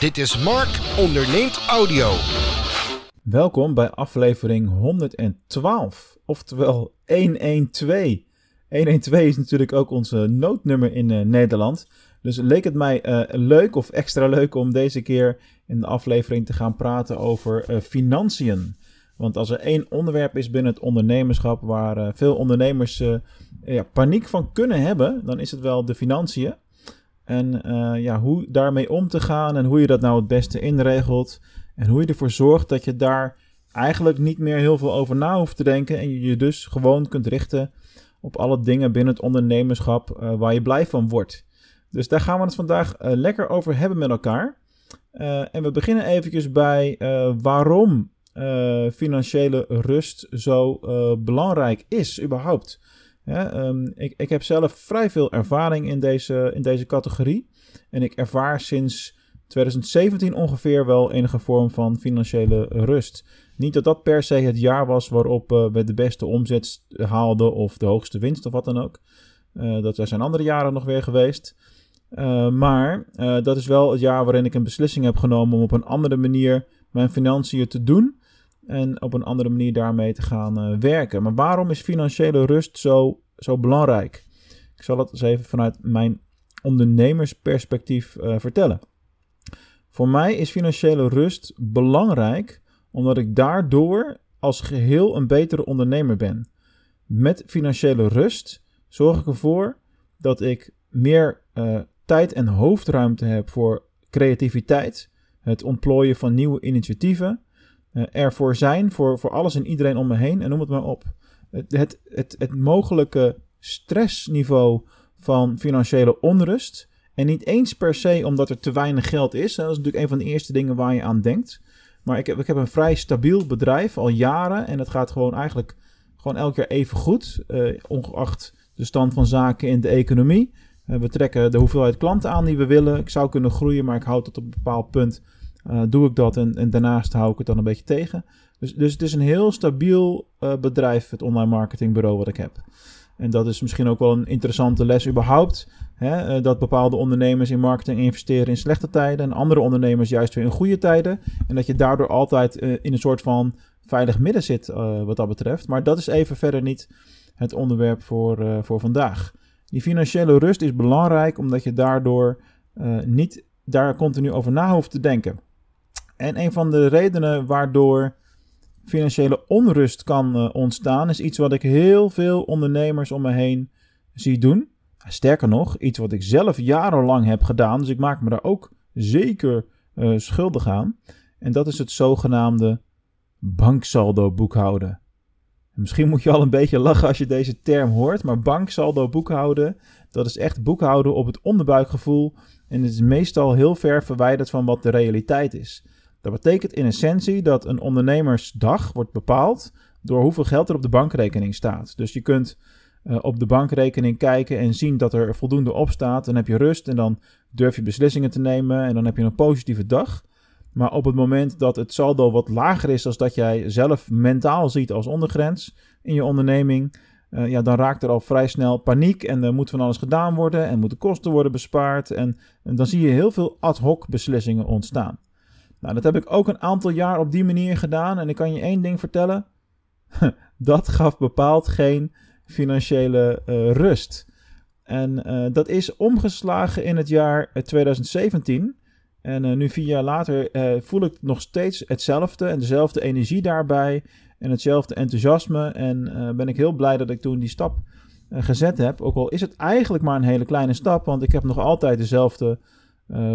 Dit is Mark onderneemt audio. Welkom bij aflevering 112, oftewel 112. 112 is natuurlijk ook onze noodnummer in uh, Nederland. Dus leek het mij uh, leuk of extra leuk om deze keer in de aflevering te gaan praten over uh, financiën. Want als er één onderwerp is binnen het ondernemerschap waar veel ondernemers ja, paniek van kunnen hebben, dan is het wel de financiën. En ja, hoe daarmee om te gaan en hoe je dat nou het beste inregelt. En hoe je ervoor zorgt dat je daar eigenlijk niet meer heel veel over na hoeft te denken. En je je dus gewoon kunt richten op alle dingen binnen het ondernemerschap uh, waar je blij van wordt. Dus daar gaan we het vandaag uh, lekker over hebben met elkaar. En we beginnen eventjes bij waarom financiële rust zo belangrijk is überhaupt. Ja, um, ik, ik heb zelf vrij veel ervaring in deze, in deze categorie. En ik ervaar sinds 2017 ongeveer wel enige vorm van financiële rust. Niet dat dat per se het jaar was waarop uh, we de beste omzet haalden of de hoogste winst of wat dan ook. Uh, dat zijn andere jaren nog weer geweest. Uh, maar dat is wel het jaar waarin ik een beslissing heb genomen om op een andere manier mijn financiën te doen. En op een andere manier daarmee te gaan werken. Maar waarom is financiële rust zo, zo belangrijk? Ik zal het eens even vanuit mijn ondernemersperspectief vertellen. Voor mij is financiële rust belangrijk omdat ik daardoor als geheel een betere ondernemer ben. Met financiële rust zorg ik ervoor dat ik meer uh, tijd en hoofdruimte heb voor creativiteit, het ontplooien van nieuwe initiatieven, ervoor zijn voor, voor alles en iedereen om me heen en noem het maar op. Het, het, het, mogelijke stressniveau van financiële onrust en niet eens per se omdat er te weinig geld is. Dat is natuurlijk een van de eerste dingen waar je aan denkt. Maar ik heb, ik heb een vrij stabiel bedrijf al jaren. En het gaat gewoon eigenlijk gewoon elk jaar even goed. Uh, ongeacht de stand van zaken in de economie. Uh, we trekken de hoeveelheid klanten aan die we willen. Ik zou kunnen groeien, maar ik houd tot op een bepaald punt. Uh, doe ik dat en, en, daarnaast hou ik het dan een beetje tegen. Dus, dus het is een heel stabiel bedrijf, het online marketingbureau wat ik heb. En dat is misschien ook wel een interessante les überhaupt. Hè, eh, dat bepaalde ondernemers in marketing investeren in slechte tijden en andere ondernemers juist weer in goede tijden. En dat je daardoor altijd in een soort van veilig midden zit wat dat betreft. Maar dat is even verder niet het onderwerp voor, voor vandaag. Die financiële rust is belangrijk omdat je daardoor niet daar continu over na hoeft te denken. En een van de redenen waardoor financiële onrust kan ontstaan is iets wat ik heel veel ondernemers om me heen zie doen. Sterker nog, iets wat ik zelf jarenlang heb gedaan, dus ik maak me daar ook zeker uh, schuldig aan. En dat is het zogenaamde banksaldo boekhouden. Misschien moet je al een beetje lachen als je deze term hoort, maar banksaldo boekhouden, dat is echt boekhouden op het onderbuikgevoel en het is meestal heel ver verwijderd van wat de realiteit is. Dat betekent in essentie dat een ondernemersdag wordt bepaald door hoeveel geld er op de bankrekening staat. Dus je kunt uh, op de bankrekening kijken en zien dat er voldoende op staat. Dan heb je rust en dan durf je beslissingen te nemen en dan heb je een positieve dag. Maar op het moment dat het saldo wat lager is dan dat jij zelf mentaal ziet als ondergrens in je onderneming, uh, ja, dan raakt er al vrij snel paniek en er moet van alles gedaan worden en moeten kosten worden bespaard. En dan zie je heel veel ad hoc beslissingen ontstaan. Nou, dat heb ik ook een aantal jaar op die manier gedaan en ik kan je één ding vertellen. dat gaf bepaald geen financiële uh, rust. En uh, dat is omgeslagen in het jaar 2017. Eh, en nu vier jaar later voel ik nog steeds hetzelfde en dezelfde energie daarbij en hetzelfde enthousiasme. En ben ik heel blij dat ik toen die stap gezet heb. Ook al is het eigenlijk maar een hele kleine stap, want ik heb nog altijd dezelfde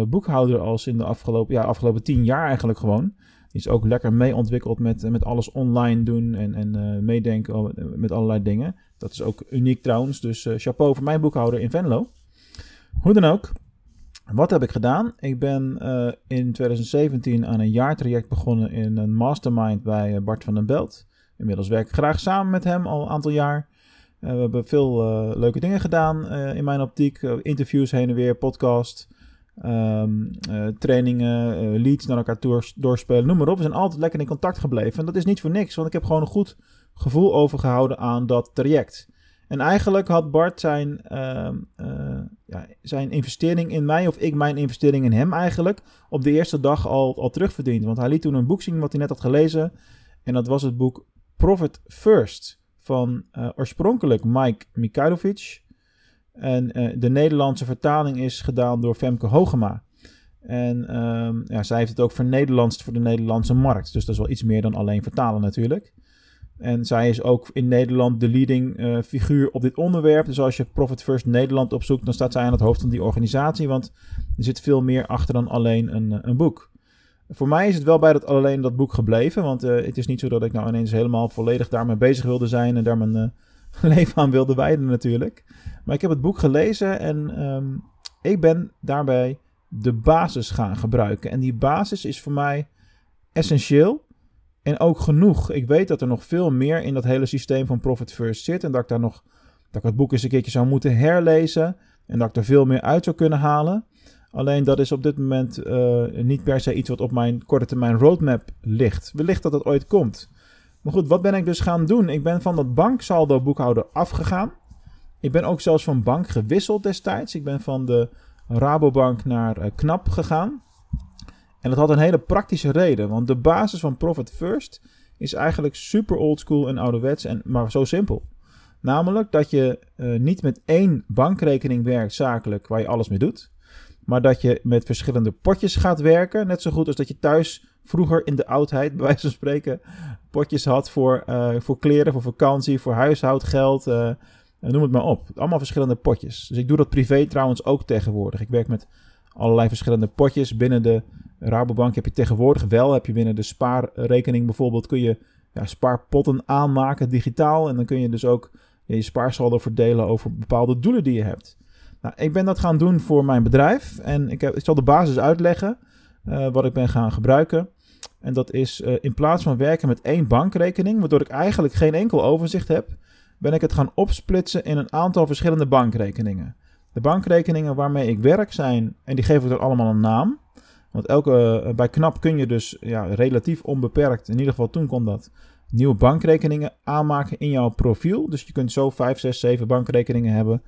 boekhouder als in de afgelopen, ja, afgelopen tien jaar eigenlijk gewoon is ook lekker mee ontwikkeld met, met alles online doen en, en uh, meedenken met allerlei dingen. Dat is ook uniek trouwens, dus uh, chapeau voor mijn boekhouder in Venlo. Hoe dan ook, wat heb ik gedaan? Ik ben uh, in 2017 aan een jaartraject begonnen in een mastermind bij Bart van den Belt. Inmiddels werk ik graag samen met hem al een aantal jaar. we hebben veel leuke dingen gedaan in mijn optiek. interviews heen en weer, podcast. Um, uh, trainingen, uh, leads naar elkaar doorspelen, noem maar op. We zijn altijd lekker in contact gebleven. En dat is niet voor niks, want ik heb gewoon een goed gevoel overgehouden aan dat traject. En eigenlijk had Bart zijn, ehm, eh, ja, zijn investering in mij, of ik mijn investering in hem eigenlijk, op de eerste dag al, al terugverdiend. Want hij liet toen een boek zien wat hij net had gelezen. En dat was het boek Profit First van oorspronkelijk Mike Mikhailovic. En uh, de Nederlandse vertaling is gedaan door Femke Hogema. En um, ja, zij heeft het ook vernederlandst voor de Nederlandse markt. Dus dat is wel iets meer dan alleen vertalen natuurlijk. En zij is ook in Nederland de leading uh, figuur op dit onderwerp. Dus als je Profit First Nederland opzoekt, dan staat zij aan het hoofd van die organisatie. Want er zit veel meer achter dan alleen een, een boek. Voor mij is het wel bij dat alleen dat boek gebleven. Want het is niet zo dat ik nou ineens helemaal volledig daarmee bezig wilde zijn. En daar mijn leven aan wilde wijden natuurlijk. Maar ik heb het boek gelezen en um, ik ben daarbij de basis gaan gebruiken. En die basis is voor mij essentieel. En ook genoeg. Ik weet dat er nog veel meer in dat hele systeem van Profit First zit. En dat ik daar nog. Dat ik het boek eens een keertje zou moeten herlezen. En dat ik er veel meer uit zou kunnen halen. Alleen dat is op dit moment uh, niet per se iets wat op mijn korte termijn roadmap ligt. Wellicht dat het ooit komt. Maar goed, wat ben ik dus gaan doen? Ik ben van dat banksaldo boekhouder afgegaan. Ik ben ook zelfs van bank gewisseld destijds. Ik ben van de Rabobank naar uh, KNAP gegaan. En dat had een hele praktische reden. Want de basis van Profit First is eigenlijk super oldschool en ouderwets, en, maar zo simpel. Namelijk dat je uh, niet met één bankrekening werkt zakelijk waar je alles mee doet. Maar dat je met verschillende potjes gaat werken. Net zo goed als dat je thuis vroeger in de oudheid, bij wijze van spreken, potjes had voor, uh, voor kleren, voor vakantie, voor huishoudgeld. Uh, noem het maar op. Allemaal verschillende potjes. Dus ik doe dat privé trouwens ook tegenwoordig. Ik werk met allerlei verschillende potjes. Binnen de Rabobank heb je tegenwoordig wel, heb je binnen de spaarrekening bijvoorbeeld, kun je ja, spaarpotten aanmaken digitaal. En dan kun je dus ook je spaarsaldo verdelen over bepaalde doelen die je hebt. Nou, ik ben dat gaan doen voor mijn bedrijf. En ik, heb, ik zal de basis uitleggen uh, wat ik ben gaan gebruiken. En dat is uh, in plaats van werken met één bankrekening, waardoor ik eigenlijk geen enkel overzicht heb, ben ik het gaan opsplitsen in een aantal verschillende bankrekeningen. De bankrekeningen waarmee ik werk zijn, en die geef ik dan allemaal een naam. Want elke, uh, bij KNAP kun je dus ja, relatief onbeperkt, in ieder geval toen kon dat, nieuwe bankrekeningen aanmaken in jouw profiel. Dus je kunt zo 5, 6, 7 bankrekeningen hebben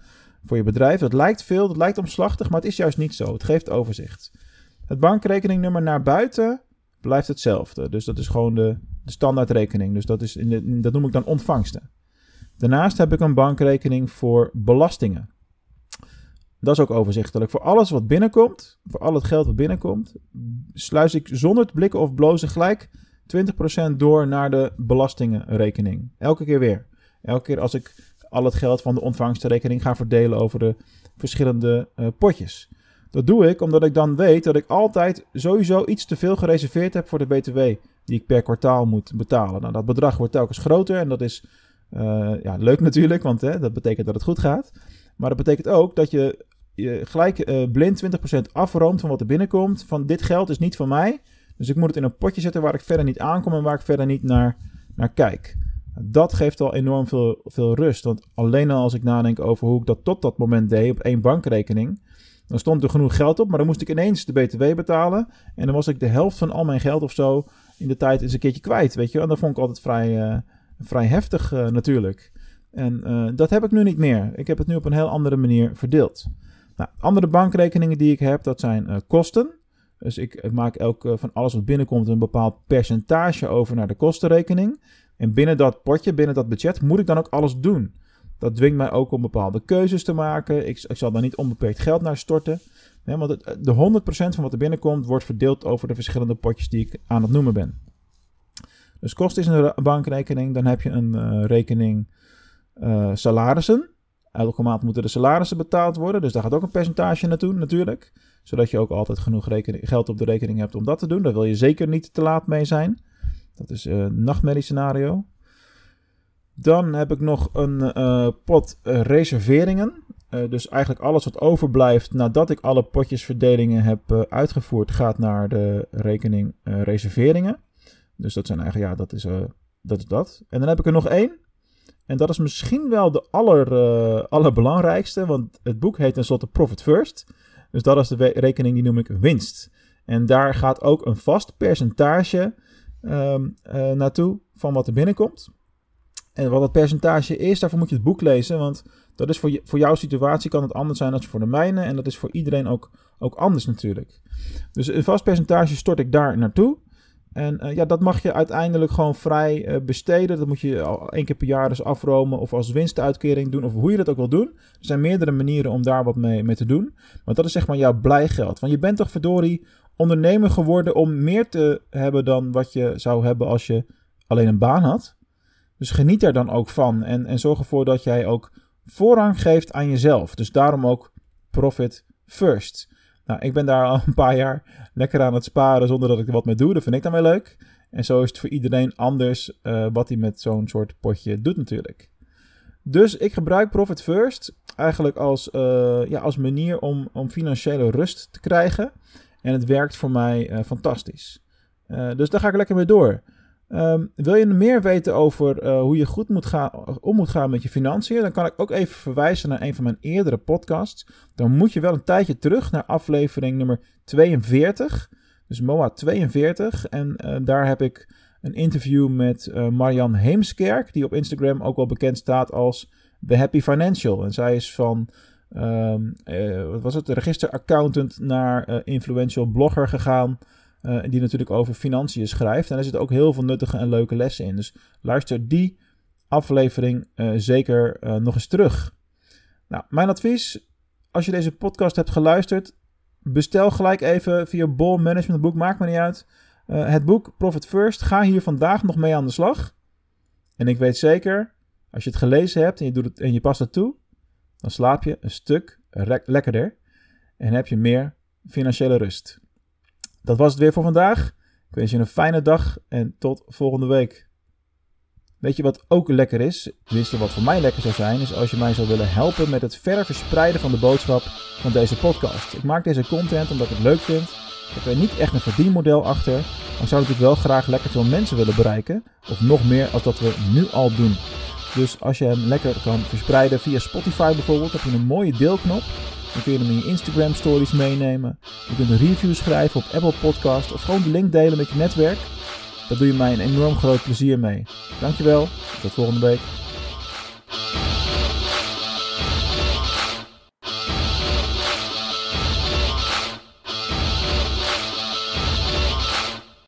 voor je bedrijf. Dat lijkt veel, dat lijkt omslachtig, maar het is juist niet zo. Het geeft overzicht. Het bankrekeningnummer naar buiten blijft hetzelfde. Dus dat is gewoon de, de standaardrekening. Dus dat, is in de, dat noem ik dan ontvangsten. Daarnaast heb ik een bankrekening voor belastingen. Dat is ook overzichtelijk. Voor alles wat binnenkomt, voor al het geld wat binnenkomt, sluis ik zonder te blikken of blozen gelijk 20% door naar de belastingenrekening. Elke keer weer. Elke keer als ik al het geld van de ontvangstrekening ga verdelen over de verschillende uh, potjes. Dat doe ik omdat ik dan weet dat ik altijd sowieso iets te veel gereserveerd heb voor de BTW die ik per kwartaal moet betalen. Nou, dat bedrag wordt telkens groter en dat is uh, ja, leuk natuurlijk, want hè, dat betekent dat het goed gaat. Maar dat betekent ook dat je, je gelijk uh, blind 20% afroomt van wat er binnenkomt. Van dit geld is niet van mij, dus ik moet het in een potje zetten waar ik verder niet aankom en waar ik verder niet naar, naar kijk. Dat geeft al enorm veel, veel rust. Want alleen al als ik nadenk over hoe ik dat tot dat moment deed op één bankrekening. Dan stond er genoeg geld op, maar dan moest ik ineens de BTW betalen. En dan was ik de helft van al mijn geld of zo in de tijd eens een keertje kwijt. Weet je, en dat vond ik altijd vrij, uh, vrij heftig uh, natuurlijk. En uh, dat heb ik nu niet meer. Ik heb het nu op een heel andere manier verdeeld. Nou, andere bankrekeningen die ik heb, dat zijn kosten. Dus ik maak elk van alles wat binnenkomt een bepaald percentage over naar de kostenrekening. En binnen dat potje, binnen dat budget, moet ik dan ook alles doen. Dat dwingt mij ook om bepaalde keuzes te maken. Ik, ik zal daar niet onbeperkt geld naar storten. Nee, want de 100% van wat er binnenkomt wordt verdeeld over de verschillende potjes die ik aan het noemen ben. Dus kost is een bankrekening. Dan heb je een uh, rekening uh, salarissen. Elke maand moeten de salarissen betaald worden. Dus daar gaat ook een percentage naartoe natuurlijk. Zodat je ook altijd genoeg geld op de rekening hebt om dat te doen. Daar wil je zeker niet te laat mee zijn. Dat is een uh, nachtmerriescenario. Dan heb ik nog een uh, pot uh, reserveringen. dus eigenlijk alles wat overblijft nadat ik alle potjesverdelingen heb uitgevoerd, gaat naar de rekening reserveringen. Dus dat zijn eigenlijk, ja, dat is, dat is dat. En dan heb ik er nog één. En dat is misschien wel de aller, allerbelangrijkste, want het boek heet tenslotte Profit First. Dus dat is de rekening die noem ik winst. En daar gaat ook een vast percentage uh, naartoe van wat er binnenkomt. En wat dat percentage is, daarvoor moet je het boek lezen. Want dat is voor, je, voor jouw situatie kan het anders zijn dan voor de mijne. En dat is voor iedereen ook, ook anders natuurlijk. Dus een vast percentage stort ik daar naartoe. En uh, ja, dat mag je uiteindelijk gewoon vrij uh, besteden. Dat moet je al één keer per jaar dus afromen of als winstuitkering doen. Of hoe je dat ook wil doen. Er zijn meerdere manieren om daar wat mee, mee te doen. Maar dat is zeg maar jouw blijgeld. Want je bent toch verdorie ondernemer geworden om meer te hebben dan wat je zou hebben als je alleen een baan had. Dus geniet er dan ook van. En, en zorg ervoor dat jij ook voorrang geeft aan jezelf. Dus daarom ook profit first. Nou, ik ben daar al een paar jaar lekker aan het sparen zonder dat ik er wat mee doe. Dat vind ik dan wel leuk. En zo is het voor iedereen anders uh, wat hij met zo'n soort potje doet natuurlijk. Dus ik gebruik Profit First eigenlijk als, uh, ja, als manier om, om financiële rust te krijgen. En het werkt voor mij uh, fantastisch. dus daar ga ik lekker mee door. Um, wil je meer weten over uh, hoe je goed moet gaan, om moet gaan met je financiën? Dan kan ik ook even verwijzen naar een van mijn eerdere podcasts. Dan moet je wel een tijdje terug naar aflevering nummer 42. Dus MOA 42. En uh, daar heb ik een interview met uh, Marian Heemskerk, die op Instagram ook wel bekend staat als The Happy Financial. En zij is van, um, wat was het, registeraccountant naar influential blogger gegaan. Uh, die natuurlijk over financiën schrijft. En daar zitten ook heel veel nuttige en leuke lessen in. Dus luister die aflevering uh, zeker uh, nog eens terug. Nou, mijn advies, als je deze podcast hebt geluisterd, bestel gelijk even via Bol Management Boek, maakt me niet uit. het boek Profit First, ga hier vandaag nog mee aan de slag. En ik weet zeker, als je het gelezen hebt en je, doet het, en je past het toe, dan slaap je een stuk lekkerder en heb je meer financiële rust. Dat was het weer voor vandaag. Ik wens je een fijne dag en tot volgende week. Weet je wat ook lekker is? Tenminste, wat voor mij lekker zou zijn, is als je mij zou willen helpen met het verder verspreiden van de boodschap van deze podcast. Ik maak deze content omdat ik het leuk vind. Ik heb er niet echt een verdienmodel achter, maar zou natuurlijk wel graag lekker veel mensen willen bereiken. Of nog meer als dat we nu al doen. Dus als je hem lekker kan verspreiden via Spotify bijvoorbeeld, heb je een mooie deelknop. Dan kun je hem in je Instagram stories meenemen. Je kunt een review schrijven op Apple Podcast of gewoon de link delen met je netwerk. Daar doe je mij een enorm groot plezier mee. Dankjewel, tot volgende week.